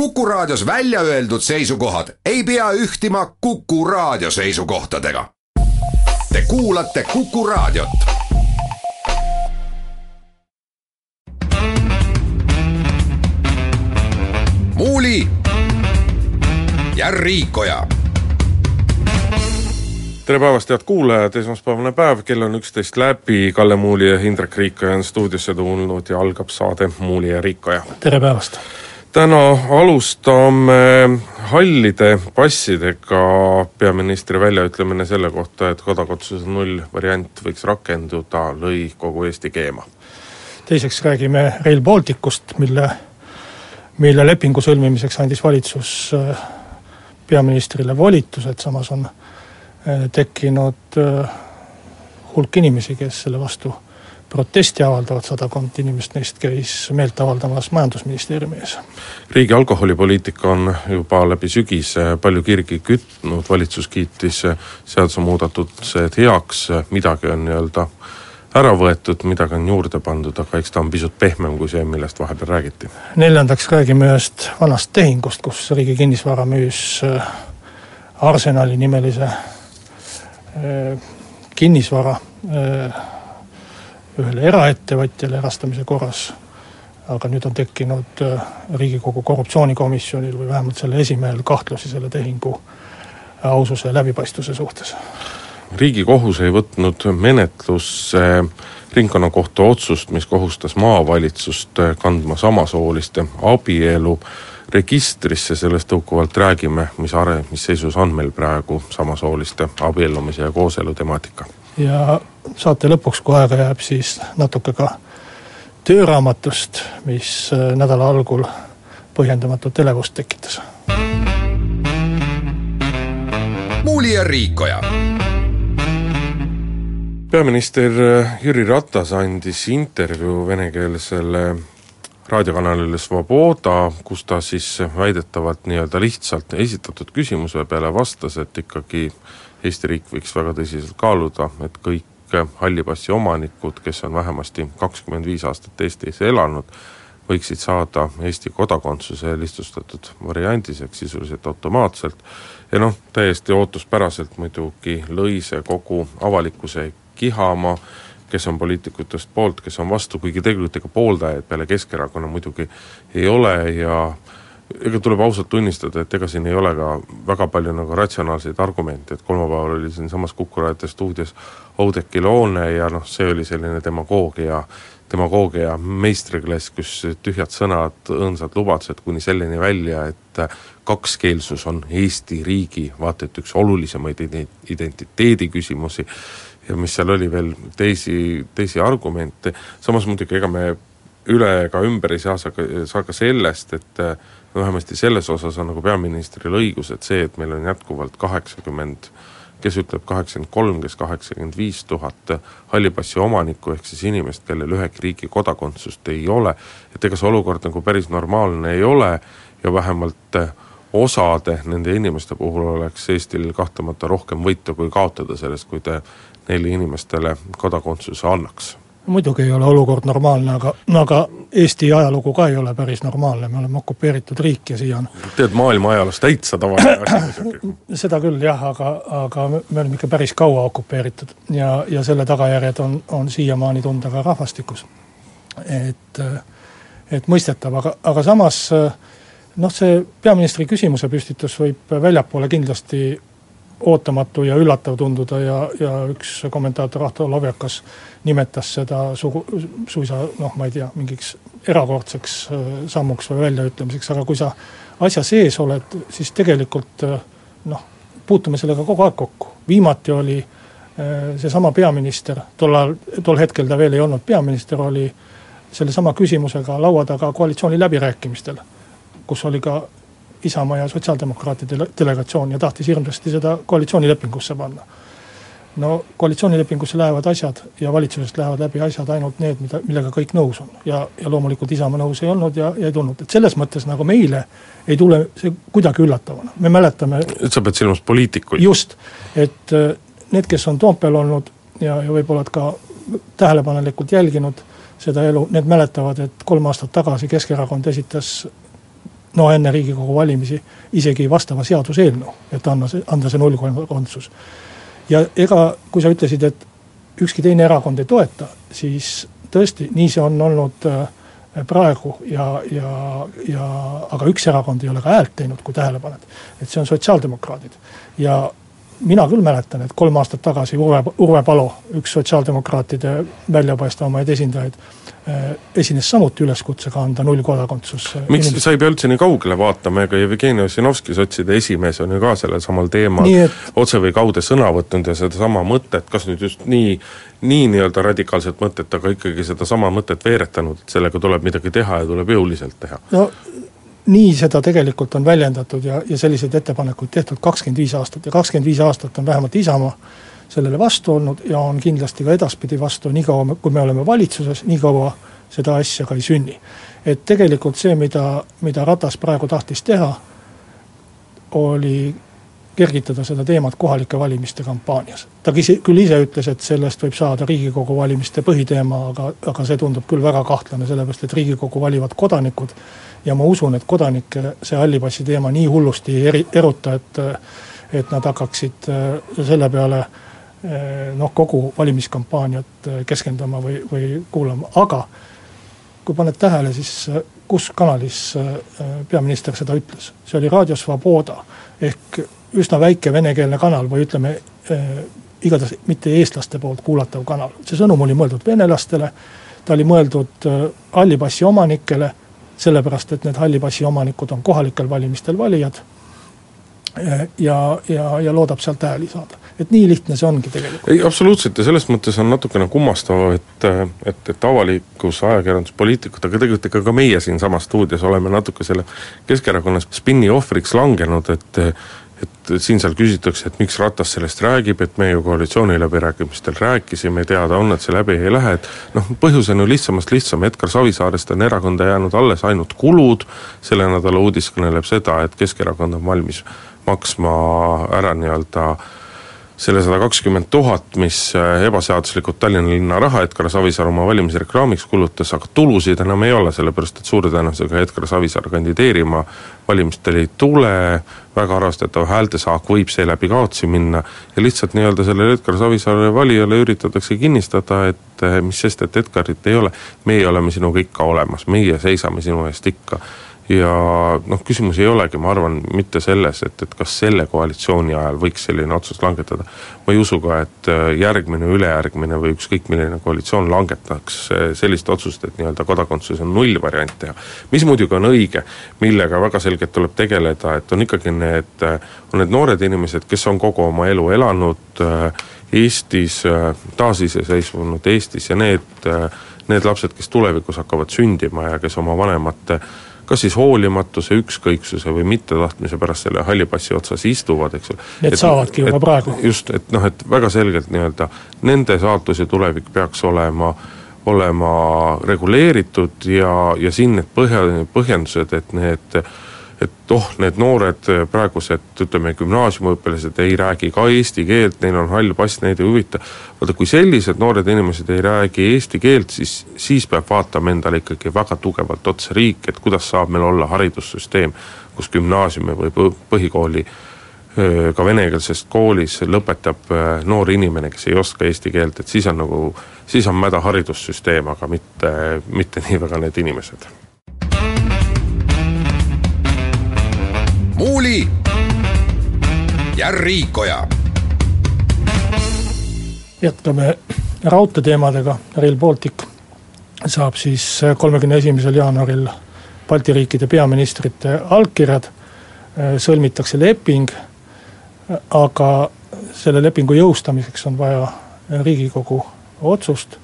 Kuku Raadios välja öeldud seisukohad ei pea ühtima Kuku Raadio seisukohtadega. Te kuulate Kuku Raadiot. muuli ja Riikoja tere päevast, head kuulajad, esmaspäevane päev, kell on üksteist läbi, Kalle Muuli ja Indrek Riikoja on stuudiosse tulnud ja algab saade Muuli ja Riikoja. tere päevast! Täna alustame hallide passidega, peaministri väljaütlemine selle kohta, et kodakondsuse nullvariant võiks rakenduda, lõi kogu Eesti keema. teiseks räägime Rail Balticust, mille, mille lepingu sõlmimiseks andis valitsus äh, peaministrile volitused, samas on äh, tekkinud äh, hulk inimesi, kes selle vastu protesti avaldavad, sadakond inimest neist käis meelt avaldamas Majandusministeeriumi ees. riigi alkoholipoliitika on juba läbi sügise palju kirgi kütnud, valitsus kiitis seadusemuudatused heaks, midagi on nii-öelda ära võetud, midagi on juurde pandud, aga eks ta on pisut pehmem kui see, millest vahepeal räägiti. neljandaks räägime ühest vanast tehingust, kus Riigi Kinnisvara müüs Arsenali nimelise kinnisvara ühele eraettevõtjale erastamise korras, aga nüüd on tekkinud Riigikogu korruptsioonikomisjonil või vähemalt selle esimehel kahtlusi selle tehingu aususe ja läbipaistvuse suhtes. riigikohus ei võtnud menetlusse ringkonnakohtu otsust, mis kohustas maavalitsust kandma samasooliste abielu registrisse, sellest tõukuvalt räägime, mis are-, mis seisus on meil praegu samasooliste abiellumise ja kooselu temaatika. Ja saate lõpuks, kui aega jääb, siis natuke ka tööraamatust, mis nädala algul põhjendamatut elevust tekitas. muuli ja Riikoja peaminister Jüri Ratas andis intervjuu venekeelsele raadiokanalile Svoboda, kus ta siis väidetavalt nii-öelda lihtsalt esitatud küsimuse peale vastas, et ikkagi Eesti riik võiks väga tõsiselt kaaluda, et kõik halli passi omanikud, kes on vähemasti kakskümmend viis aastat Eestis elanud, võiksid saada Eesti kodakondsuse lihtsustatud variandis, ehk sisuliselt automaatselt, ja noh, täiesti ootuspäraselt muidugi lõi see kogu avalikkuse kihama, kes on poliitikutest poolt, kes on vastu, kuigi tegelikult ega pooldajaid peale Keskerakonna muidugi ei ole ja ega tuleb ausalt tunnistada, et ega siin ei ole ka väga palju nagu ratsionaalseid argumente, et kolmapäeval oli siinsamas Kuku raadio stuudios Oudekki Loone ja noh, see oli selline demagoogia, demagoogia meistriklass, kus tühjad sõnad, õõnsad lubadused kuni selleni välja, et kakskeelsus on Eesti riigi vaata et üks olulisemaid identiteedi küsimusi. Ja mis seal oli veel teisi, teisi argumente, samas muidugi ega me üle ega ümber ei saa, saa ka sellest, et vähemasti selles osas on nagu peaministril õigus, et see, et meil on jätkuvalt kaheksakümmend kes ütleb kaheksakümmend kolm, kes kaheksakümmend viis tuhat halli passi omanikku, ehk siis inimest, kellel ühegi riigi kodakondsust ei ole, et ega see olukord nagu päris normaalne ei ole ja vähemalt osade nende inimeste puhul oleks Eestil kahtlemata rohkem võita kui kaotada sellest, kui te neile inimestele kodakondsuse annaks muidugi ei ole olukord normaalne, aga, aga Eesti ajalugu ka ei ole päris normaalne, me oleme okupeeritud riik ja siia on tead, maailma ajaloos täitsa tavaline asi seda küll jah, aga, aga me oleme ikka päris kaua okupeeritud ja, ja selle tagajärjed on, on siiamaani tunda ka rahvastikus. et, et mõistetav, aga, aga samas noh, see peaministri küsimuse püstitus võib väljapoole kindlasti ootamatu ja üllatav tunduda ja, ja üks kommentaator Ahto Lavjakas nimetas seda sugu, suisa noh, ma ei tea, mingiks erakordseks sammuks või väljaütlemiseks, aga kui sa asja sees oled, siis tegelikult noh, puutume sellega kogu aeg kokku. viimati oli seesama peaminister, tol ajal, tol hetkel ta veel ei olnud peaminister, oli sellesama küsimusega laua taga koalitsiooni läbirääkimistel, kus oli ka Isamaa ja sotsiaaldemokraatide delegatsioon ja tahtis hirmsasti seda koalitsioonilepingusse panna no koalitsioonilepingusse lähevad asjad ja valitsusest lähevad läbi asjad ainult need, mida, millega kõik nõus on. ja, ja loomulikult Isamaa nõus ei olnud ja, ja ei tulnud, et selles mõttes nagu meile ei tule see kuidagi üllatavana, me mäletame. et sa pead silmas poliitikuid? just, et äh, need, kes on Toompeal olnud ja, ja võib-olla ka tähelepanelikult jälginud seda elu, need mäletavad, et kolm aastat tagasi Keskerakond esitas no enne Riigikogu valimisi isegi vastava seaduseelnõu, et anda see, anda see nullkodakondsus ja ega, kui sa ütlesid, et ükski teine erakond ei toeta, siis tõesti, nii see on olnud äh, praegu ja, ja, ja aga üks erakond ei ole ka häält teinud, kui tähele paned. et see on sotsiaaldemokraadid ja mina küll mäletan, et kolm aastat tagasi Urve, Urve Palo, üks sotsiaaldemokraatide väljapaistvamaid esindajaid, esines samuti üleskutsega anda nullkodakondsus. Eh, miks inimesed... sa ei pea üldse nii kaugele vaatama, ega Jevgeni Ossinovski, sotside esimees, on ju ka sellel samal teemal et... otse või kaude sõna võtnud ja sedasama mõtet, kas nüüd just nii, nii nii-öelda radikaalset mõtet, aga ikkagi sedasama mõtet veeretanud, et sellega tuleb midagi teha ja tuleb jõuliselt teha? no nii seda tegelikult on väljendatud ja, ja selliseid ettepanekuid tehtud kakskümmend viis aastat ja kakskümmend viis aastat on vähemalt Isamaa sellele vastu olnud ja on kindlasti ka edaspidi vastu, niikaua kui me oleme valitsuses, nii kaua seda asja ka ei sünni. et tegelikult see, mida, mida Ratas praegu tahtis teha, oli kergitada seda teemat kohalike valimiste kampaanias. ta küll ise ütles, et sellest võib saada Riigikogu valimiste põhiteema, aga, aga see tundub küll väga kahtlane, sellepärast et Riigikogu valivad kodanikud ja ma usun, et kodanikke see halli passi teema nii hullusti ei eri, eruta, et et nad hakkaksid äh, selle peale äh, noh, kogu valimiskampaaniat äh, keskenduma või, või kuulama, aga kui paned tähele, siis kus kanalis peaminister seda ütles, see oli Raadio Svoboda ehk üsna väike venekeelne kanal või ütleme igatahes mitte eestlaste poolt kuulatav kanal, see sõnum oli mõeldud venelastele, ta oli mõeldud halli passi omanikele sellepärast et need halli passi omanikud on kohalikel valimistel valijad ja, ja, ja loodab sealt hääli saada. et nii lihtne see ongi tegelikult. ei, absoluutselt ja selles mõttes on natukene kummastav, et, et, et avalikkus, ajakirjandus, poliitikud, aga tegelikult ikka ka meie siinsamas stuudios oleme natuke selle Keskerakonna spinni ohvriks langenud, et et siin-seal küsitakse, et miks Ratas sellest räägib, et me ju koalitsiooniläbirääkimistel rääkisime, teada on, et see läbi ei lähe, et noh, põhjus on ju lihtsamast lihtsam, Edgar Savisaarest on erakonda jäänud alles ainult kulud, selle nädala uudis kõneleb seda, et Keskerakond on valmis maksma ära nii-öelda selle sada kakskümmend tuhat, mis äh, ebaseaduslikult Tallinna linna raha Edgar Savisaar oma valimisreklaamiks kulutas, aga tulusid enam ei ole, sellepärast et suure tõenäosusega Edgar Savisaar kandideerima valimistel ei tule, väga arvestatav häältesaak võib seeläbi kaotsi minna. Ja lihtsalt nii-öelda sellele Edgar Savisaare valijale üritatakse kinnistada, et äh, mis sest, et Edgarit ei ole, meie oleme sinuga ikka olemas, meie seisame sinu eest ikka ja noh, küsimus ei olegi, ma arvan, mitte selles, et, et kas selle koalitsiooni ajal võiks selline otsus langetada. ma ei usu ka, et äh, järgmine, ülejärgmine või ükskõik milline koalitsioon langetaks äh, sellist otsust, et nii-öelda kodakondsus on nullvariant teha. mis muidugi on õige, millega väga selgelt tuleb tegeleda, et on ikkagi need, äh, on need noored inimesed, kes on kogu oma elu elanud Eestis, taasiseseisvunud Eestis ja need, need lapsed, kes tulevikus hakkavad sündima ja kes oma vanemate äh, kas siis hoolimatuse, ükskõiksuse või mittetahtmise pärast selle halli passi otsas istuvad, eks ole. Need et, saavadki juba praegu. just, et noh, et väga selgelt nii-öelda nende saatus ja tulevik peaks olema olema reguleeritud ja, ja siin need põhja, põhjendused, et need et oh, need noored praegused, ütleme, gümnaasiumiõpilased ei räägi ka eesti keelt, neil on hall pass, neid ei huvita. vaata, kui sellised noored inimesed ei räägi eesti keelt, siis, siis peab vaatama endale ikkagi väga tugevalt otsa riik, et kuidas saab meil olla haridussüsteem, kus gümnaasiumi või põhikooli ka venekeelses koolis lõpetab noor inimene, kes ei oska eesti keelt, et siis on nagu, siis on mäda haridussüsteem, aga mitte, mitte nii väga need inimesed Muuli ja Riikoja. jätkame raudteeteemadega, Rail Baltic saab siis kolmekümne esimesel jaanuaril Balti riikide peaministrite allkirjad, sõlmitakse leping, aga selle lepingu jõustamiseks on vaja riigikogu otsust.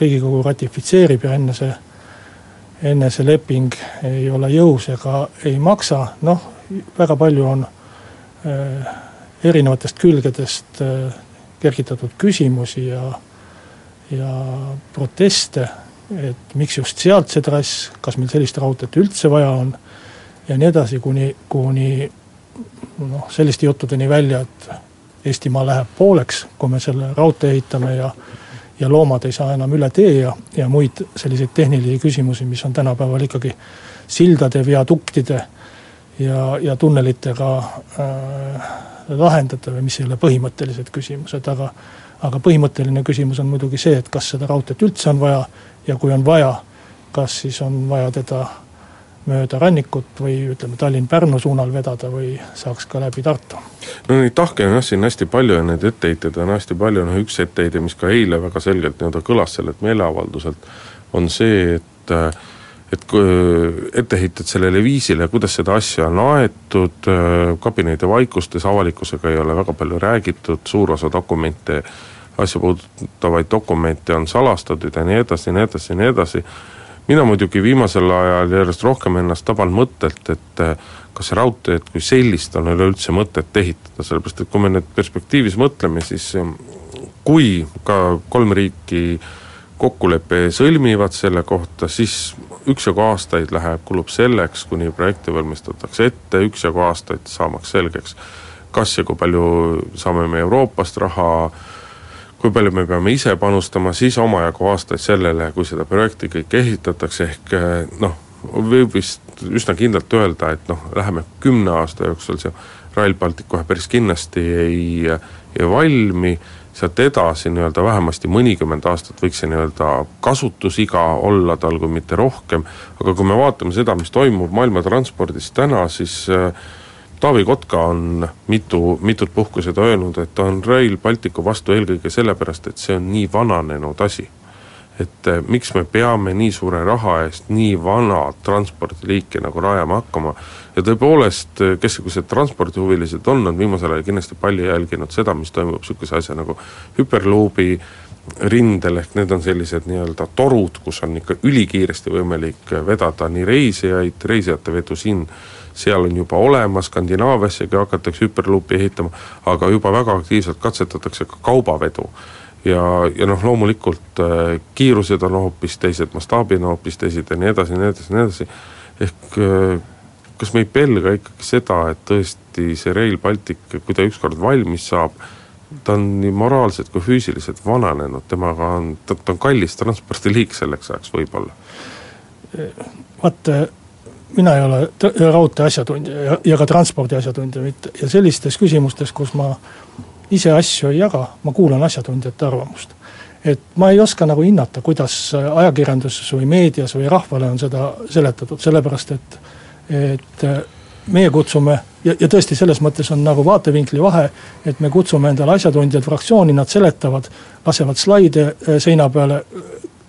riigikogu ratifitseerib ja enne see enne see leping ei ole jõus ega ei maksa, noh, väga palju on äh, erinevatest külgedest äh, kergitatud küsimusi ja, ja proteste, et miks just sealt see trass, kas meil sellist raudteed üldse vaja on ja nii edasi, kuni, kuni noh, selliste juttudeni välja, et Eestimaa läheb pooleks, kui me selle raudtee ehitame ja ja loomad ei saa enam üle tee ja, ja muid selliseid tehnilisi küsimusi, mis on tänapäeval ikkagi sildade, viaduktide ja, ja tunnelitega äh, lahendatav ja mis ei ole põhimõttelised küsimused, aga aga põhimõtteline küsimus on muidugi see, et kas seda raudteed üldse on vaja ja kui on vaja, kas siis on vaja teda mööda rannikut või ütleme, Tallinn-Pärnu suunal vedada või saaks ka läbi Tartu. no neid tahke on jah siin hästi palju ja neid etteheiteid on hästi palju, noh üks etteheide, mis ka eile väga selgelt nii-öelda kõlas sellelt meeleavalduselt, on see, et et etteheited sellele viisile, kuidas seda asja on aetud, kabineti vaikustes avalikkusega ei ole väga palju räägitud, suur osa dokumente, asja puudutavaid dokumente on salastatud ja nii edasi nii edasi ja nii edasi mina muidugi viimasel ajal järjest rohkem ennast taban mõttelt, et eh, kas raudteed kui sellist on üleüldse mõtet ehitada, sellepärast et kui me nüüd perspektiivis mõtleme, siis eh, kui ka kolm riiki kokkuleppe sõlmivad selle kohta, siis üksjagu aastaid läheb, kulub selleks, kuni projekti valmistatakse ette, üksjagu aastaid saamaks selgeks, kas ja kui palju saame me Euroopast raha, kui palju me peame ise panustama, siis omajagu aastaid sellele, kui seda projekti kõik ehitatakse, ehk eh, noh, võib vist üsna kindlalt öelda, et noh, läheme kümne aasta jooksul see Rail Baltic kohe päris kindlasti ei, ei valmi, sealt edasi nii-öelda vähemasti mõnikümmend aastat võiks see nii-öelda kasutusiga olla tal, kui mitte rohkem, aga kui me vaatame seda, mis toimub maailma transpordis täna, siis äh, Taavi Kotka on mitu, mitut puhku seda öelnud, et ta on Rail Balticu vastu eelkõige sellepärast, et see on nii vananenud asi. et eh, miks me peame nii suure raha eest nii vana transpordiliiki nagu rajama hakkama ja tõepoolest, eh, kessugused transpordihuvilised on, on viimasel ajal kindlasti palju jälginud seda, mis toimub niisuguse asja nagu hüperluubi rindel, ehk need on sellised nii-öelda torud, kus on ikka ülikiiresti võimalik vedada nii reisijaid, reisijate vedu siin seal on juba olemas, Skandinaaviassegi hakatakse hüperluupi ehitama, aga juba väga aktiivselt katsetatakse ka kaubavedu. ja, ja noh, loomulikult äh, kiirused on hoopis teised, mastaabid on hoopis teised ja nii edasi ja nii edasi ja nii edasi, ehk äh, kas me ei pelga ikkagi seda, et tõesti see Rail Baltic, kui ta ükskord valmis saab, ta on nii moraalselt kui füüsiliselt vananenud, temaga on, ta, on kallis transpordiliik selleks ajaks võib-olla. vaat mina ei ole raudtee asjatundja ja, ja ka transpordi asjatundja mitte ja sellistes küsimustes, kus ma ise asju ei jaga, ma kuulan asjatundjate arvamust. et ma ei oska nagu hinnata, kuidas ajakirjanduses või meedias või rahvale on seda seletatud, sellepärast et, et meie kutsume ja, ja tõesti, selles mõttes on nagu vaatevinkli vahe, et me kutsume endale asjatundjad fraktsiooni, nad seletavad, lasevad slaide seina peale,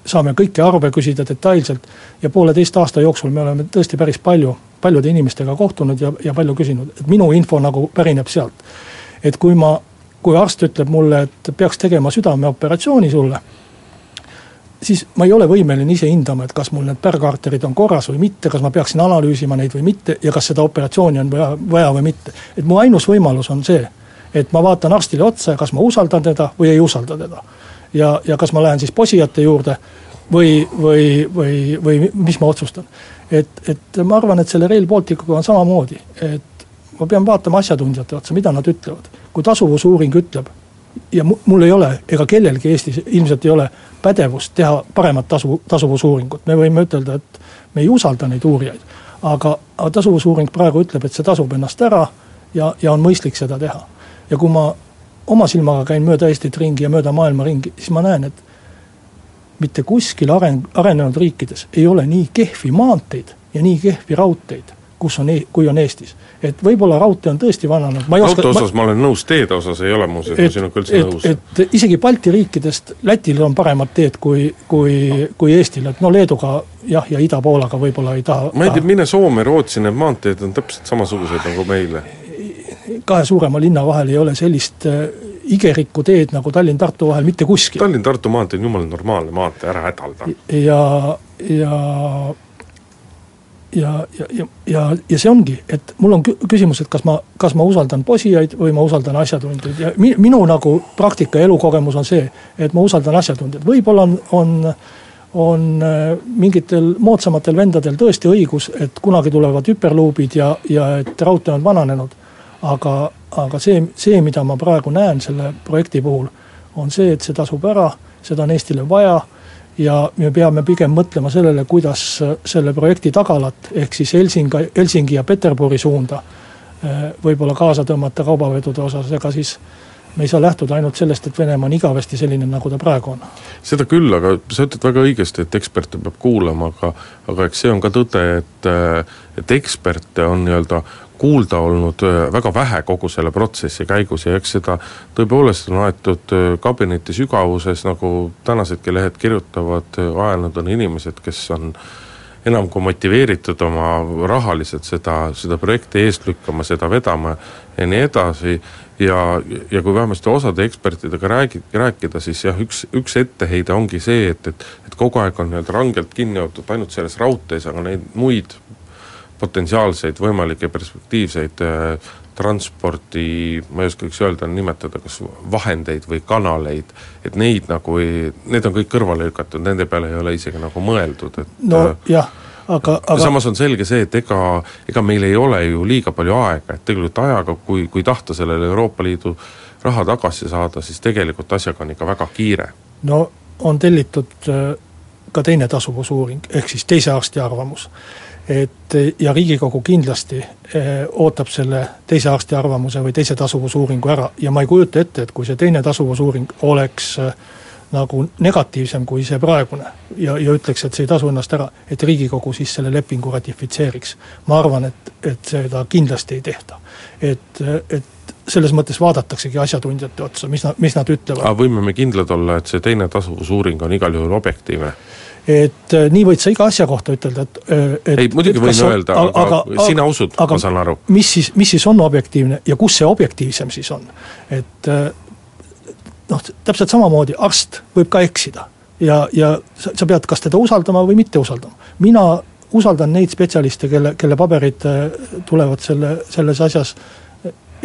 saame kõiki arve küsida detailselt ja pooleteist aasta jooksul me oleme tõesti päris palju, paljude inimestega kohtunud ja, ja palju küsinud, et minu info nagu pärineb sealt. et kui ma, kui arst ütleb mulle, et peaks tegema südameoperatsiooni sulle, siis ma ei ole võimeline ise hindama, et kas mul need pärgarterid on korras või mitte, kas ma peaksin analüüsima neid või mitte ja kas seda operatsiooni on vaja, vaja või mitte. et mu ainus võimalus on see, et ma vaatan arstile otsa ja kas ma usaldan teda või ei usalda teda ja, ja kas ma lähen siis posijate juurde või, või, või, või mis ma otsustan. et, et ma arvan, et selle Rail Balticuga on samamoodi, et ma pean vaatama asjatundjate otsa, mida nad ütlevad. kui tasuvusuuring ütleb ja mul ei ole, ega kellelgi Eestis ilmselt ei ole pädevust teha paremat tasu, tasuvusuuringut, me võime ütelda, et me ei usalda neid uurijaid. aga, aga tasuvusuuring praegu ütleb, et see tasub ennast ära ja, ja on mõistlik seda teha. ja kui ma oma silmaga käin mööda Eestit ringi ja mööda maailma ringi, siis ma näen, et mitte kuskil areng, arenenud riikides ei ole nii kehvi maanteid ja nii kehvi raudteid, kus on, e-, kui on Eestis. et võib-olla raudtee on tõesti vananenud, ma ei oska raudtee osas ma, ma olen nõus, teede osas ei ole muuseas, ma sinuga üldse et, nõus. et isegi Balti riikidest Lätil on paremad teed kui, kui, kui Eestil, et no Leeduga jah, ja Ida-Poolaga võib-olla ei taha ma ei tea, mine Soome, Rootsi, need maanteed on täpselt samasugused nagu meile kahe suurema linna vahel ei ole sellist äh, igerikku teed nagu Tallinn-Tartu vahel mitte kuskil. Tallinn-Tartu maantee on jumala normaalne maantee, ära hädalda. ja, ja ja, ja, ja, ja, ja see ongi, et mul on kü- küsimus, et kas ma, kas ma usaldan posijaid või ma usaldan asjatundjaid ja mi, minu nagu praktika ja elukogemus on see, et ma usaldan asjatundjaid, võib-olla on, on on äh, mingitel moodsamatel vendadel tõesti õigus, et kunagi tulevad hüperluubid ja, ja et raudtee on vananenud. Aga, aga see, see, mida ma praegu näen selle projekti puhul, on see, et see tasub ära, seda on Eestile vaja ja me peame pigem mõtlema sellele, kuidas selle projekti tagalat, ehk siis Helsingi, Helsingi ja Peterburi suunda äh, võib-olla kaasa tõmmata kaubavedude osas, ega siis me ei saa lähtuda ainult sellest, et Venemaa on igavesti selline, nagu ta praegu on. seda küll, aga sa ütled väga õigesti, et eksperte peab kuulama, aga aga eks see on ka tõde, et et eksperte on nii-öelda kuulda olnud äh, väga vähe kogu selle protsessi käigus ja eks seda tõepoolest on aetud äh, kabineti sügavuses, nagu tänasedki lehed kirjutavad, äh, ajanud on inimesed, kes on enam kui motiveeritud oma rahaliselt seda, seda projekti eest lükkama, seda vedama ja nii edasi, ja, ja kui vähemasti osade ekspertidega räägi-, rääkida, siis jah, üks, üks etteheide ongi see, et, et et kogu aeg on nii-öelda rangelt kinni hoitud ainult selles raudtees, aga neid muid potentsiaalseid võimalikke perspektiivseid äh, transpordi, ma ei oskaks öelda, nimetada kas vahendeid või kanaleid, et neid nagu ei, need on kõik kõrvale lükatud, nende peale ei ole isegi nagu mõeldud, et no jah, aga, aga samas on selge see, et ega, ega meil ei ole ju liiga palju aega, et tegelikult ajaga, kui, kui tahta sellele Euroopa Liidu raha tagasi saada, siis tegelikult asjaga on ikka väga kiire. no on tellitud äh, ka teine tasuvusuuring, ehk siis teise arsti arvamus. Et ja Riigikogu kindlasti eh, ootab selle teise arsti arvamuse või teise tasuvusuuringu ära ja ma ei kujuta ette, et kui see teine tasuvusuuring oleks äh, nagu negatiivsem kui see praegune ja, ja ütleks, et see ei tasu ennast ära, et Riigikogu siis selle lepingu ratifitseeriks. ma arvan, et, et seda kindlasti ei tehta. et, et selles mõttes vaadataksegi asjatundjate otsa, mis nad, mis nad ütlevad. aga võime me kindlad olla, et see teine tasuvusuuring on igal juhul objektiivne? Et äh, nii võid sa iga asja kohta ütelda, et, et ei, muidugi võin on, öelda, aga, aga sina usud, ma saan aru. mis siis, mis siis on objektiivne ja kus see objektiivsem siis on? et äh, noh, täpselt samamoodi arst võib ka eksida ja, ja sa, sa pead kas teda usaldama või mitte usaldama. mina usaldan neid spetsialiste, kelle, kelle paberid äh, tulevad selle, selles asjas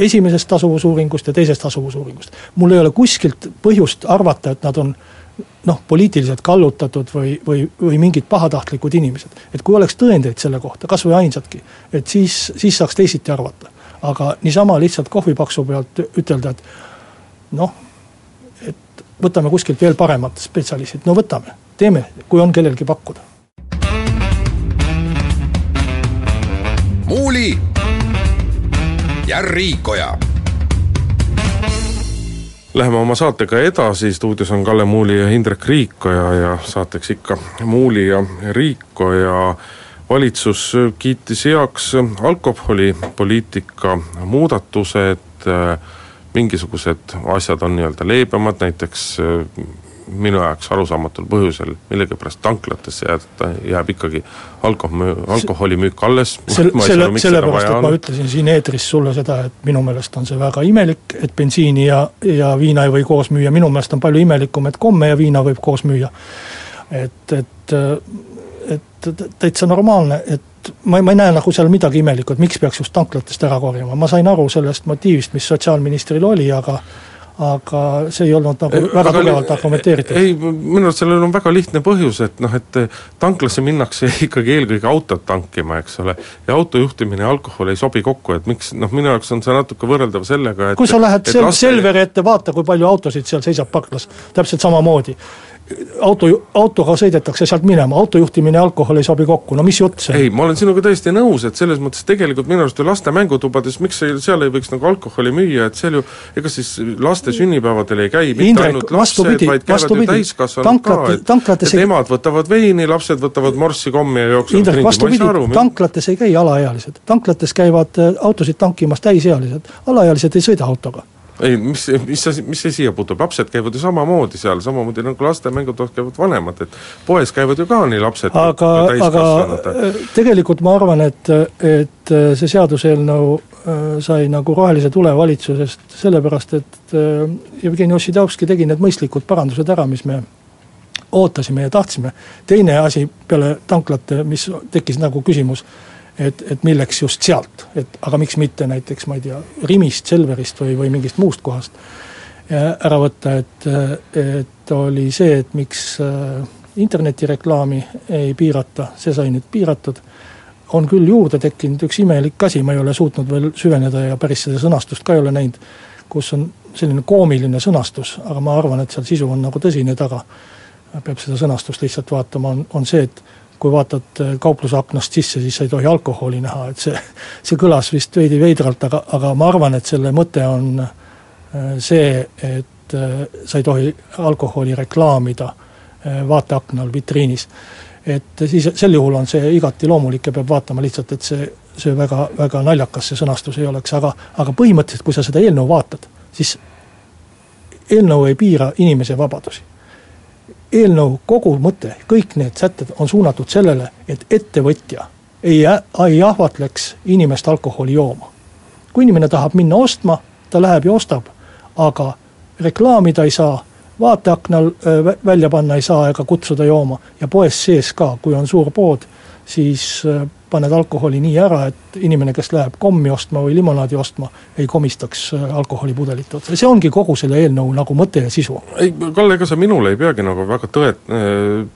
esimesest tasuvusuuringust ja teisest tasuvusuuringust. mul ei ole kuskilt põhjust arvata, et nad on noh, poliitiliselt kallutatud või, või, või mingid pahatahtlikud inimesed. et kui oleks tõendeid selle kohta, kas või ainsatki, et siis, siis saaks teisiti arvata. aga niisama lihtsalt kohvipaksu pealt ütelda, et noh, võtame kuskilt veel paremad spetsialistid, no võtame, teeme, kui on kellelgi pakkuda. muuli ja Riikoja Läheme oma saatega edasi, stuudios on Kalle Muuli ja Indrek Riikoja ja saateks ikka Muuli ja Riikoja valitsus kiitis heaks alkoholipoliitika muudatused. Mingisugused asjad on nii-öelda leebemad, näiteks minu jaoks arusaamatul põhjusel millegipärast tanklatesse jääb, jääb ikkagi alkohol, alkoholimüük alles. selle, selle, sellepärast, et ma ütlesin siin eetris sulle seda, et minu meelest on see väga imelik, et bensiini ja, ja viina ei või koos müüa, minu meelest on palju imelikum, et komme ja viina võib koos müüa. et, et, et täitsa normaalne, et ma ei, ma ei näe nagu seal midagi imelikku, et miks peaks just tanklatest ära korjama, ma sain aru sellest motiivist, mis sotsiaalministril oli, aga aga see ei olnud nagu väga aga tugevalt argumenteeritud. ei, minu arust sellel on väga lihtne põhjus, et noh, et tanklasse minnakse ikkagi eelkõige autot tankima, eks ole. ja auto juhtimine ja alkohol ei sobi kokku, et miks, noh minu jaoks on see natuke võrreldav sellega, et kui sa lähed sel-. Selveri ette, vaata, kui palju autosid seal seisab parklas, täpselt samamoodi auto, autoga sõidetakse sealt minema, auto juhtimine ja alkohol ei sobi kokku, no mis jutt see on? ei, ma olen sinuga täiesti nõus, et selles mõttes tegelikult minu arust ju laste mängutubades, miks ei, seal ei võiks nagu alkoholi müüa, et seal ju ega siis laste sünnipäevadel ei käi mitte Indrek, ainult lapsed, vaid käivad vastupidi, ju täiskasvanud ka, et et ei... emad võtavad veini, lapsed võtavad morssi kommi ja jooksevad ringi, ma ei saa aru. tanklates ei käi alaealised, tanklates käivad äh, autosid tankimas täisealised, alaealised ei sõida autoga ei, mis, mis see, mis see siia puutub, lapsed käivad ju samamoodi seal, samamoodi nagu laste mängutoas käivad vanemad, et poes käivad ju ka nii lapsed aga, aga äh, tegelikult ma arvan, et, et äh, see seaduseelnõu äh, sai nagu rohelise tule valitsusest sellepärast, et Jevgeni Ossinovski tegi need mõistlikud parandused ära, mis me ootasime ja tahtsime. teine asi peale tanklate, mis tekkis nagu küsimus, et, et milleks just sealt, et aga miks mitte näiteks, ma ei tea, Rimist, Selverist või, või mingist muust kohast ära võtta, et, et oli see, et miks äh, internetireklaami ei piirata, see sai nüüd piiratud. on küll juurde tekkinud üks imelik asi, ma ei ole suutnud veel süveneda ja päris seda sõnastust ka ei ole näinud, kus on selline koomiline sõnastus, aga ma arvan, et seal sisu on nagu tõsine taga. peab seda sõnastust lihtsalt vaatama, on, on see, et kui vaatad äh, kaupluse aknast sisse, siis sa ei tohi alkoholi näha, et see, see kõlas vist veidi veidralt, aga, aga ma arvan, et selle mõte on äh, see, et äh, sa ei tohi alkoholi reklaamida vaateaknal vitriinis. et siis sel juhul on see igati loomulik ja peab vaatama lihtsalt, et see, see väga, väga naljakas see sõnastus ei oleks, aga, aga põhimõtteliselt, kui sa seda eelnõu vaatad, siis eelnõu ei piira inimese vabadusi. Eelnõu kogu mõte, kõik need sätted on suunatud sellele, et ettevõtja ei, ei ahvatleks inimest alkoholi jooma. kui inimene tahab minna ostma, ta läheb ja ostab, aga reklaamida ei saa vaateaknal välja panna ei saa ega kutsuda jooma ja poes sees ka, kui on suur pood, siis paned alkoholi nii ära, et inimene, kes läheb kommi ostma või limonaadi ostma, ei komistaks äh, alkoholipudelit otsa, see ongi kogu selle eelnõu nagu mõte ja sisu. ei, Kalle, ega sa minule ei peagi nagu väga tõe-,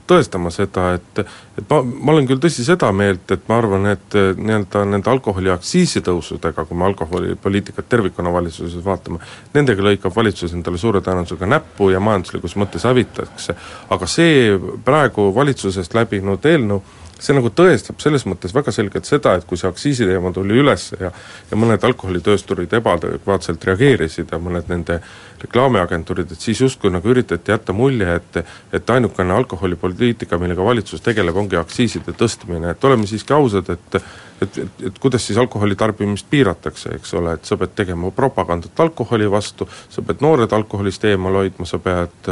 tõestama seda, et et ma, ma olen küll tõsi seda meelt, et ma arvan, et nii-öelda nende alkoholiaktsiisi tõusudega, kui me alkoholipoliitikat tervikuna valitsuses vaatame, nendega lõikab valitsus endale suure tõenäosusega näppu ja majanduslikus mõttes hävitakse. aga see praegu valitsusest läbinud eelnõu, see nagu tõestab selles mõttes väga selgelt seda, et kui see aktsiisiteema tuli üles ja ja mõned alkoholitöösturid ebaadekvaatselt reageerisid ja mõned nende reklaamiagentuurid, et siis justkui nagu üritati jätta mulje, et et ainukene alkoholipoliitika, millega valitsus tegeleb, ongi aktsiiside tõstmine, et oleme siiski ausad, et et, et, et kuidas siis alkoholi tarbimist piiratakse, eks ole, et sa pead tegema propagandat alkoholi vastu, sa pead noored alkoholist eemal hoidma, sa pead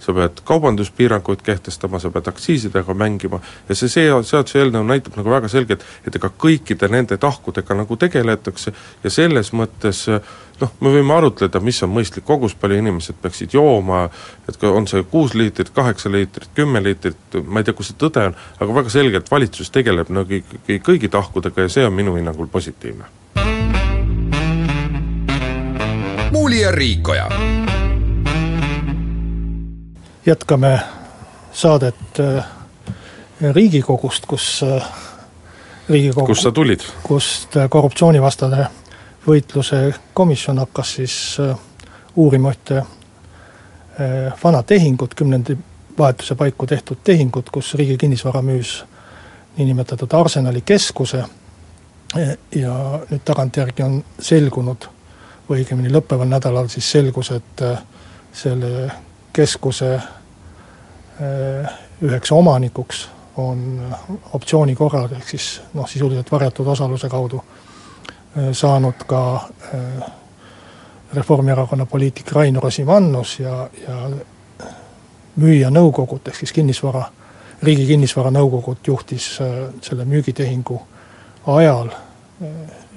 sa pead kaubanduspiiranguid kehtestama, sa pead aktsiisidega mängima. Ja see, see seaduseelnõu näitab nagu väga selgelt, et ega kõikide nende tahkudega nagu tegeletakse ja selles mõttes noh, me võime arutleda, mis on mõistlik kogus, palju inimesed peaksid jooma, et on see kuus liitrit, kaheksa liitrit, kümme liitrit, ma ei tea, kus see tõde on, aga väga selgelt valitsus tegeleb nagu ikkagi kõigi tahkudega ja see on minu hinnangul positiivne. muuli ja Riikoja. jätkame saadet äh, Riigikogust, kus äh, Riigikogu kust sa tulid? kust äh, korruptsioonivastane võitluse komisjon hakkas siis äh, uurima ühte äh, vana tehingut, kümnendi vahetuse paiku tehtud tehingut, kus Riigi Kinnisvara müüs niinimetatud Arsenali keskuse ja nüüd tagantjärgi on selgunud, või õigemini lõppeval nädalal siis selgus, et äh, selle keskuse üheks omanikuks on optsiooni korral, ehk siis noh, sisuliselt varjatud osaluse kaudu Äh, saanud ka äh, Reformierakonna poliitik Rain Rosimannus ja, ja müüja nõukogud, ehk siis kinnisvara, Riigi Kinnisvara Nõukogud juhtis äh, selle müügitehingu ajal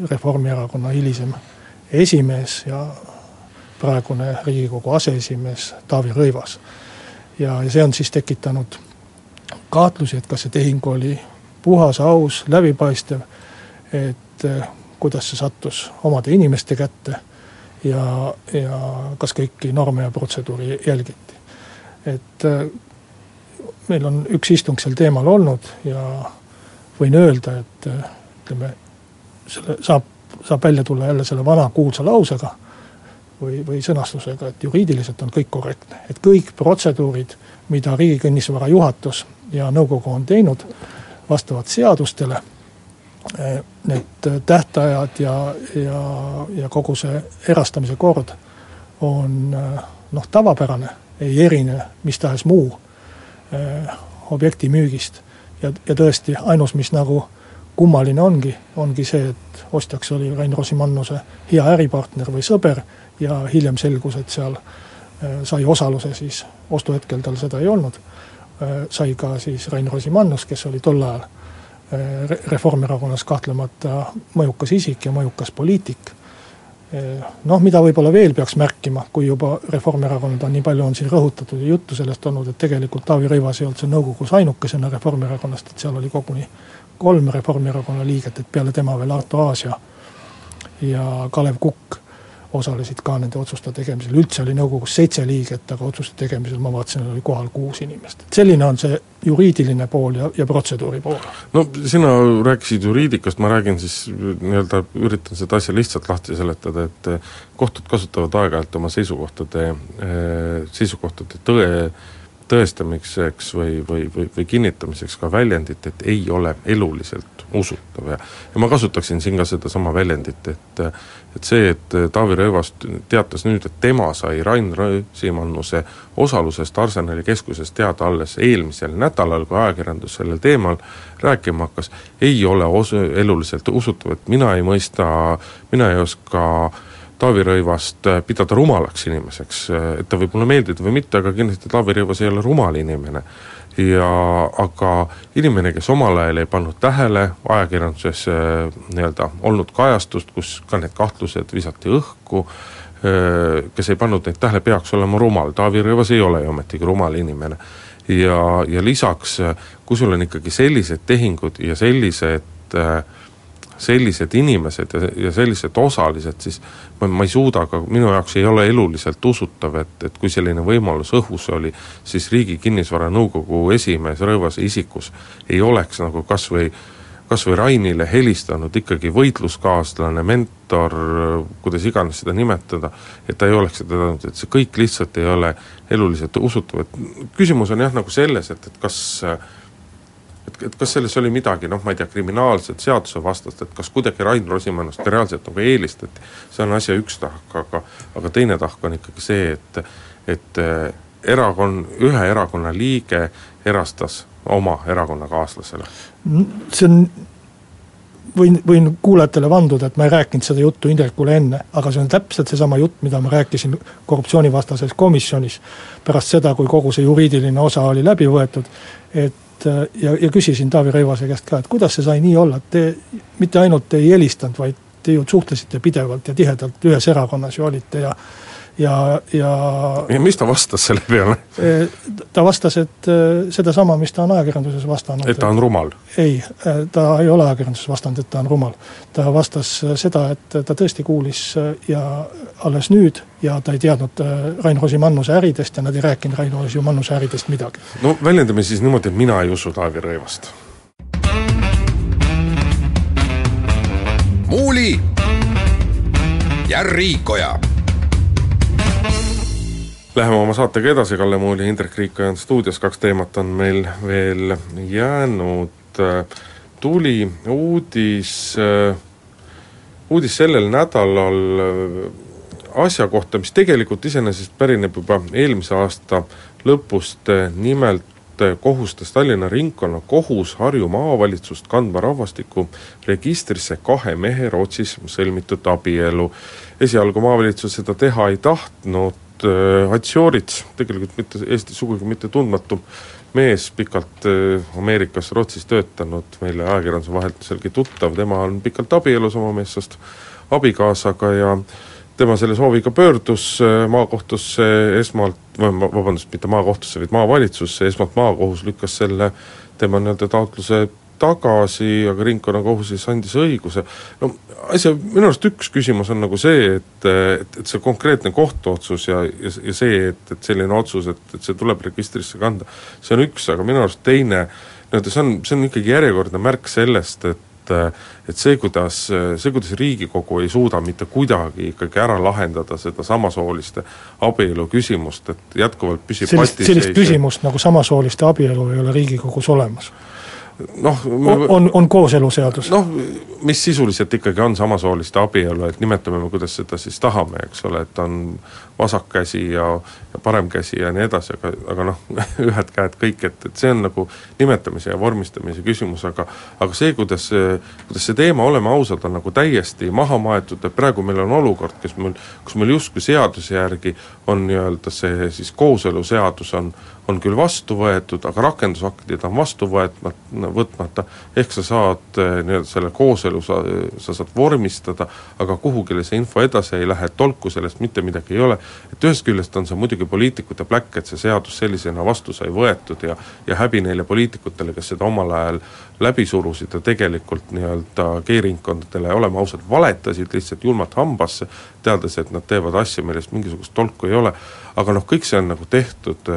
Reformierakonna hilisem esimees ja praegune Riigikogu aseesimees Taavi Rõivas. ja, ja see on siis tekitanud kahtlusi, et kas see tehing oli puhas, aus, läbipaistev, et kuidas see sattus omade inimeste kätte ja, ja kas kõiki norme ja protseduuri jälgiti. et äh, meil on üks istung sel teemal olnud ja võin öelda, et äh, ütleme, selle saab, saab välja tulla jälle selle vana kuulsa lausega või, või sõnastusega, et juriidiliselt on kõik korrektne, et kõik protseduurid, mida Riigi Kinnisvara juhatus ja nõukogu on teinud vastavalt seadustele need tähtajad ja, ja, ja kogu see erastamise kord on noh, tavapärane, ei erine mis tahes muu eh, objekti müügist. ja, ja tõesti, ainus, mis nagu kummaline ongi, ongi see, et ostjaks oli Rain Rosimannuse hea äripartner või sõber ja hiljem selgus, et seal eh, sai osaluse siis, ostuhetkel tal seda ei olnud, eh, sai ka siis Rain Rosimannus, kes oli tol ajal Reformierakonnas kahtlemata mõjukas isik ja mõjukas poliitik. Noh, mida võib-olla veel peaks märkima, kui juba Reformierakonda nii palju on siin rõhutatud ja juttu sellest olnud, et tegelikult Taavi Rõivas ei olnud seal nõukogus ainukesena Reformierakonnast, et seal oli koguni kolm Reformierakonna liiget, et peale tema veel Arto Aas ja ja Kalev Kukk osalesid ka nende otsuste tegemisel, üldse oli nõukogus seitse liiget, aga otsuste tegemisel ma vaatasin, oli kohal kuus inimest. selline on see juriidiline pool ja, ja protseduuri pool. no sina rääkisid juriidikast, ma räägin siis nii-öelda, üritan seda asja lihtsalt lahti seletada, et kohtud kasutavad aeg-ajalt oma seisukohtade, seisukohtade tõe tõestamiseks või, või, või, või kinnitamiseks ka väljendit, et ei ole eluliselt usutav. Ja ja ma kasutaksin siin ka sedasama väljendit, et et see, et Taavi Rõivas teatas nüüd, et tema sai Rain Rosimannuse osalusest Arsenali keskuses teada alles eelmisel nädalal, kui ajakirjandus sellel teemal rääkima hakkas, ei ole os-, eluliselt usutav, et mina ei mõista, mina ei oska äh, Taavi Rõivast äh, pidada rumalaks inimeseks, äh, et ta võib mulle meeldida või mitte, aga kindlasti Taavi Rõivas ei ole rumal inimene. ja aga inimene, kes omal ajal ei pannud tähele ajakirjanduses äh, nii-öelda olnud kajastust, kus ka need kahtlused visati õhku, kes ei pannud neid tähele, peaks olema rumal, Taavi Rõivas ei ole ju ometigi rumal inimene. ja, ja lisaks, kui sul on ikkagi sellised tehingud ja sellised äh, sellised inimesed ja, ja sellised osalised, siis ma, ma ei suuda ka, minu jaoks ei ole eluliselt usutav, et, et kui selline võimalus õhus oli, siis Riigi Kinnisvara Nõukogu esimees Rõivase isikus ei oleks nagu kas või kas või Rainile helistanud ikkagi võitluskaaslane, mentor, kuidas iganes seda nimetada, et ta ei oleks seda teinud, et see kõik lihtsalt ei ole eluliselt usutav, et küsimus on jah, nagu selles, et, et kas äh, et, et kas selles oli midagi, noh, ma ei tea, kriminaalset, seadusevastast, et kas kuidagi Rain Rosimannust ka reaalselt nagu eelistati, see on asja üks tahk, aga aga teine tahk on ikkagi see, et et eh, erakond, ühe erakonna liige erastas oma erakonnakaaslasele. see on võin, võin kuulajatele vanduda, et ma ei rääkinud seda juttu Indrekule enne, aga see on täpselt seesama jutt, mida ma rääkisin korruptsioonivastases komisjonis. pärast seda, kui kogu see juriidiline osa oli läbi võetud, et ja, ja küsisin Taavi Rõivase käest ka, et kuidas see sai nii olla, et te mitte ainult ei helistanud, vaid te ju suhtlesite pidevalt ja tihedalt ühes erakonnas ju olite ja ja, ja ja mis ta vastas selle peale? E, ta vastas, et e, sedasama, mis ta on ajakirjanduses vastanud. et ta on rumal? ei, e, ta ei ole ajakirjanduses vastanud, et ta on rumal. ta vastas seda, et ta tõesti kuulis ja alles nüüd ja ta ei teadnud Rain Rosimannuse äridest ja nad ei rääkinud Rain Rosimannuse äridest midagi. no väljendame siis niimoodi, et mina ei usu Taavi Rõivast. muuli ja Riikoja Läheme oma saatega edasi, Kalle Muul ja Indrek Riikoja on stuudios, kaks teemat on meil veel jäänud. tuli uudis, uudis sellel nädalal asja kohta, mis tegelikult iseenesest pärineb juba eelmise aasta lõpust, nimelt kohustas Tallinna Ringkonnakohus Harju maavalitsust kandma rahvastiku registrisse kahe mehe Rootsis sõlmitud abielu. esialgu maavalitsus seda teha ei tahtnud, äh, Hatsiorits, tegelikult mitte Eestis sugugi mitte tundmatu mees, pikalt äh, Ameerikas, Rootsis töötanud, meile ajakirjanduse vahelduselgi tuttav, tema on pikalt abielus oma meessoost abikaasaga ja tema selle sooviga pöördus äh, maakohtusse esmalt, vabandust, mitte maakohtusse, vaid maavalitsusse, esmalt maakohus lükkas selle tema nii-öelda taotluse tagasi, aga ringkonnakohus siis andis õiguse. no asja, minu arust üks küsimus on nagu see, et, et, et see konkreetne kohtuotsus ja, ja, ja see, et, et selline otsus, et, et see tuleb registrisse kanda, see on üks, aga minu arust teine, nii-öelda see on, see on ikkagi järjekordne märk sellest, et et see, kuidas, see, kuidas Riigikogu ei suuda mitte kuidagi ikkagi ära lahendada seda samasooliste abielu küsimust, et jätkuvalt püsib sellist, sellist küsimust nagu samasooliste abielu ei ole Riigikogus olemas noh on, on, on kooseluseadus. noh, mis sisuliselt ikkagi on samasooliste abielu, et nimetame me, kuidas seda siis tahame, eks ole, et on vasak käsi ja, ja parem käsi ja nii edasi, aga, aga noh, ühed käed kõik, et, et see on nagu nimetamise ja vormistamise küsimus, aga aga see, kuidas see, kuidas see teema, oleme ausad, on nagu täiesti maha maetud, et praegu meil on olukord, kes meil, kus meil justkui seaduse järgi on nii-öelda see siis kooseluseadus on, on küll vastu võetud, aga rakendusaktid on vastu võetma-, võtmata, ehk sa saad eh, nii-öelda selle kooselu sa, sa saad vormistada, aga kuhugile see info edasi ei lähe, tolku sellest mitte midagi ei ole, et ühest küljest on see muidugi poliitikute pläkk, et see seadus sellisena vastu sai võetud ja ja häbi neile poliitikutele, kes seda omal ajal läbi surusid ja tegelikult nii-öelda G-ringkondadele, oleme ausad, valetasid lihtsalt julmalt hambasse, teades, et nad teevad asja, millest mingisugust tolku ei ole, aga noh, kõik see on nagu tehtud,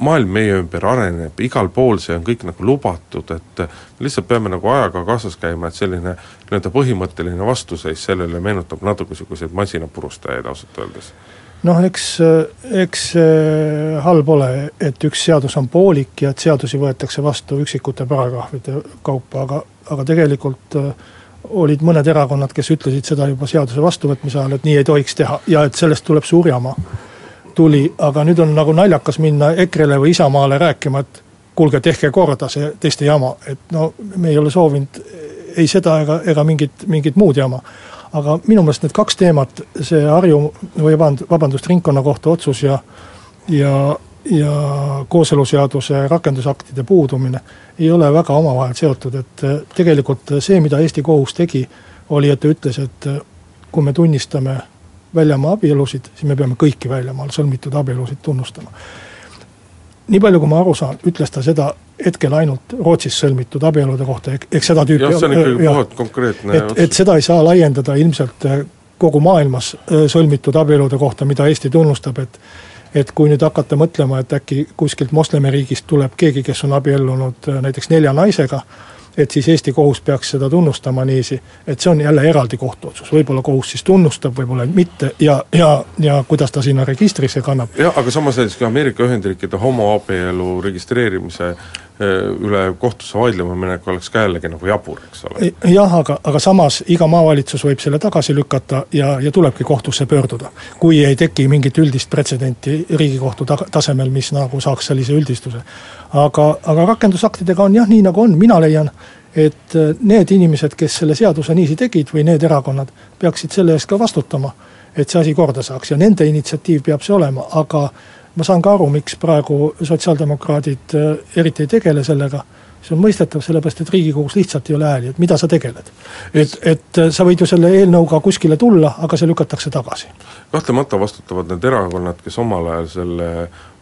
maailm meie ümber areneb, igal pool see on kõik nagu lubatud, et lihtsalt peame nagu ajaga kaasas käima, et selline nii-öelda põhimõtteline vastuseis sellele meenutab natuke niisuguseid masinapurustajaid ausalt öeldes noh, eks, eks halb ole, et üks seadus on poolik ja et seadusi võetakse vastu üksikute paragrahvide kaupa, aga, aga tegelikult äh, olid mõned erakonnad, kes ütlesid seda juba seaduse vastuvõtmise ajal, et nii ei tohiks teha ja et sellest tuleb suur jama. tuli, aga nüüd on nagu naljakas minna EKRE-le või Isamaale rääkima, et kuulge, tehke korda see teiste jama, et no me ei ole soovinud ei seda ega, ega mingit, mingit muud jama aga minu meelest need kaks teemat, see Harju või vaband-, vabandust, ringkonnakohtu otsus ja ja, ja kooseluseaduse rakendusaktide puudumine ei ole väga omavahel seotud, et eh, tegelikult see, mida Eesti kohus tegi, oli, et ta ütles, et eh, kui me tunnistame väljamaa abielusid, siis me peame kõiki väljamaal sõlmitud abielusid tunnustama nii palju, kui ma aru saan, ütles ta seda hetkel ainult Rootsis sõlmitud abielude kohta, ehk seda tüüpi jah, see on ikkagi puhalt konkreetne et, et seda ei saa laiendada ilmselt äh, kogu maailmas äh, sõlmitud abielude kohta, mida Eesti tunnustab, et et kui nüüd hakata mõtlema, et äkki kuskilt moslemiriigist tuleb keegi, kes on abiellunud äh, näiteks nelja naisega, et siis Eesti kohus peaks seda tunnustama niiviisi, et see on jälle eraldi kohtuotsus, võib-olla kohus siis tunnustab, võib-olla mitte ja, ja, ja kuidas ta sinna registrisse kannab. jah, aga samas näiteks ka Ameerika Ühendriikide homoabielu registreerimise üle kohtusse vaidlema minek oleks ka jällegi nagu jabur, eks ole. jah, aga, aga samas iga maavalitsus võib selle tagasi lükata ja, ja tulebki kohtusse pöörduda. kui ei teki mingit üldist pretsedenti Riigikohtu ta-, tasemel, mis nagu saaks sellise üldistuse. Aga, aga rakendusaktidega on jah, nii nagu on, mina leian, et need inimesed, kes selle seaduse niiviisi tegid või need erakonnad, peaksid selle eest ka vastutama, et see asi korda saaks ja nende initsiatiiv peab see olema, aga ma saan ka aru, miks praegu sotsiaaldemokraadid äh, eriti ei tegele sellega, see on mõistetav, sellepärast et Riigikogus lihtsalt ei ole hääli, et mida sa tegeled. et, et äh, sa võid ju selle eelnõuga kuskile tulla, aga see lükatakse tagasi. kahtlemata vastutavad need erakonnad, kes omal ajal selle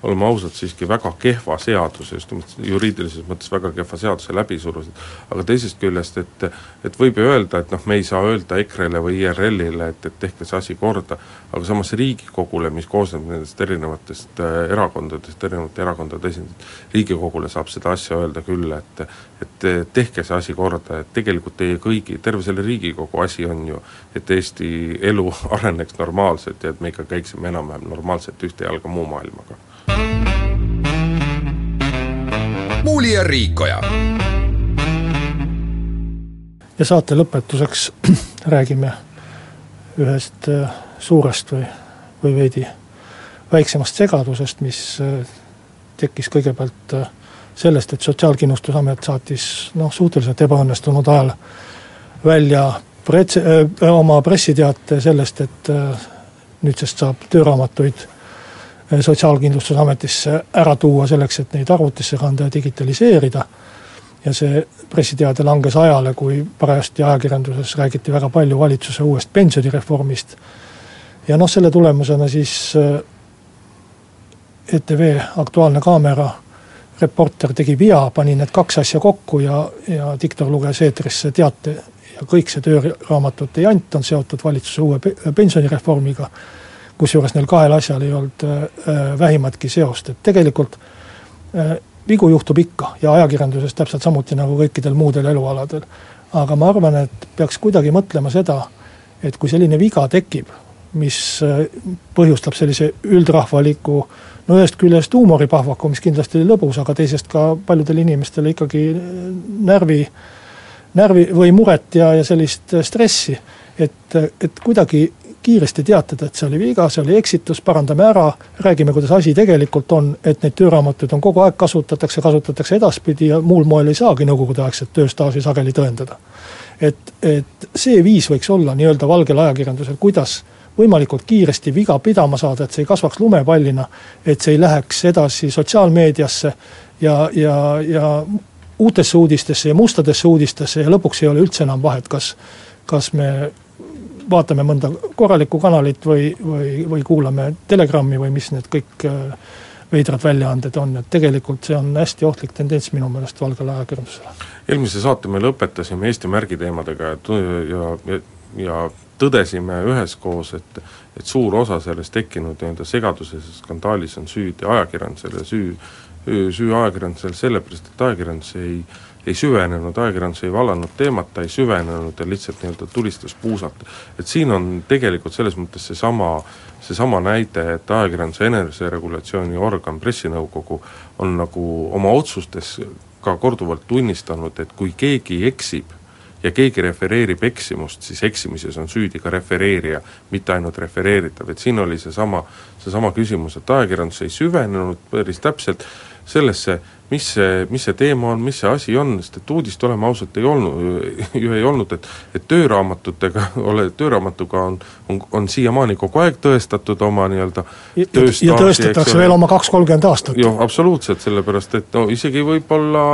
oleme ausad, siiski väga kehva seaduse, just nimelt juriidilises mõttes väga kehva seaduse läbi surusid, aga teisest küljest, et et võib ju öelda, et noh, me ei saa öelda EKRE-le või IRL-ile, et, et tehke see asi korda, aga samas Riigikogule, mis koosneb nendest erinevatest äh, erakondadest, erinevate erakondade esindajad, Riigikogule saab seda asja öelda küll, et et tehke see asi korda, et tegelikult teie kõigi, terve selle Riigikogu asi on ju, et Eesti elu areneks normaalselt ja et me ikka käiksime enam-vähem normaalselt ühte jalga muu maailmaga muuli ja Riikoja. ja saate lõpetuseks räägime ühest äh, suurest või, või veidi väiksemast segadusest, mis äh, tekkis kõigepealt äh, sellest, et Sotsiaalkindlustusamet saatis noh, suhteliselt ebaõnnestunud ajal välja prets-, oma pressiteate sellest, et nüüdsest saab tööraamatuid Sotsiaalkindlustusametisse ära tuua selleks, et neid arvutisse kanda ja digitaliseerida. ja see pressiteade langes ajale, kui parajasti ajakirjanduses räägiti väga palju valitsuse uuest pensionireformist. ja noh, selle tulemusena siis äh, ETV Aktuaalne Kaamera reporter tegi vea, pani need kaks asja kokku ja, ja diktor luges eetrisse teate ja kõik see tööraamatute jant on seotud valitsuse uue pensionireformiga kusjuures neil kahel asjal ei olnud äh, äh, vähimatki seost, et tegelikult äh, vigu juhtub ikka ja ajakirjanduses täpselt samuti nagu kõikidel muudel elualadel. aga ma arvan, et peaks kuidagi mõtlema seda, et kui selline viga tekib, mis põhjustab sellise üldrahvaliku no ühest küljest huumoripahvaku, mis kindlasti oli lõbus, aga teisest ka paljudele inimestele ikkagi närvi, närvi või muret ja, ja sellist stressi, et, et kuidagi kiiresti teatada, et see oli viga, see oli eksitus, parandame ära, räägime, kuidas asi tegelikult on, et neid tööraamatuid on kogu aeg kasutatakse, kasutatakse edaspidi ja muul moel ei saagi nõukogudeaegset tööstaaži sageli tõendada. et, et see viis võiks olla nii-öelda valgel ajakirjandusel, kuidas võimalikult kiiresti viga pidama saada, et see ei kasvaks lumepallina, et see ei läheks edasi sotsiaalmeediasse ja, ja, ja uutesse uudistesse ja mustadesse uudistesse ja lõpuks ei ole üldse enam vahet, kas, kas me vaatame mõnda korralikku kanalit või, või, või kuulame Telegrammi või mis need kõik äh, veidrad väljaanded on, et tegelikult see on hästi ohtlik tendents minu meelest valgele ajakirjandusele. eelmise saate me lõpetasime Eesti märgiteemadega ja, ja, ja, ja tõdesime üheskoos, et et suur osa sellest tekkinud nii-öelda segaduses ja skandaalis on süüdi ajakirjandusel ja süü, süü ajakirjandusel sellepärast, et ajakirjandus ei ei süvenenud, ajakirjandus ei vallanud teemat, ta ei süvenenud ja lihtsalt nii-öelda tulistas puusalt. et siin on tegelikult selles mõttes seesama seesama näide, et ajakirjanduse eneseregulatsiooni organ, pressinõukogu, on nagu oma otsustes ka korduvalt tunnistanud, et kui keegi eksib ja keegi refereerib eksimust, siis eksimises on süüdi ka refereerija, mitte ainult refereeritav, et siin oli seesama, seesama küsimus, et ajakirjandus ei süvenenud päris täpselt sellesse, mis see, mis see teema on, mis see asi on, sest et uudist, oleme ausad, ei olnud, ju ei olnud, et et tööraamatutega, ole, tööraamatuga on, on, on siiamaani kogu aeg tõestatud oma nii-öelda ja, ja tõestatakse veel oma kaks, kolmkümmend aastat. jah, absoluutselt, sellepärast et no isegi võib-olla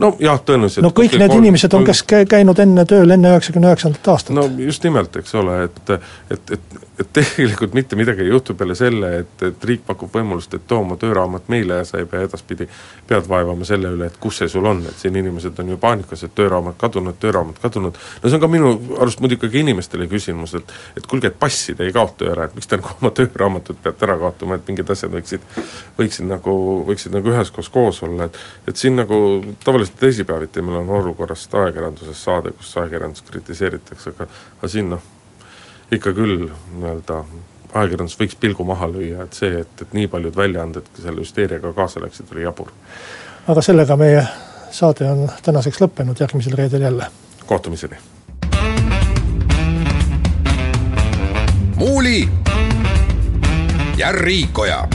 no jah, tõenäoliselt no kõik need kolm, inimesed on, kes käinud enne tööl enne üheksakümne üheksandat aastat. no just nimelt, eks ole, et et, et et tegelikult mitte midagi ei juhtu peale selle, et, et riik pakub võimalust, et too oma tööraamat meile ja sa ei pea edaspidi pead vaevama selle üle, et kus see sul on, et siin inimesed on ju paanikas, et tööraamat kadunud, tööraamat kadunud, no see on ka minu arust muidugi ka inimestele küsimus, et et kuulge, et passi te ei kaota ju ära, et miks te nagu oma tööraamatut peate ära kaotama, et mingid asjad võiksid, võiksid nagu, võiksid nagu üheskoos koos olla, et et siin nagu tavaliselt teisipäeviti meil on olukorrast ajakirjanduses saade, kus ajakirjandust kritiseeritakse, aga aga siin noh, ikka küll nii-öelda ajakirjandus võiks pilgu maha lüüa, et see, et, et nii paljud väljaanded selle hüsteeriaga kaasa läksid, oli jabur. aga sellega meie saade on tänaseks lõppenud, järgmisel reedel jälle. kohtumiseni. muuli ja Riikoja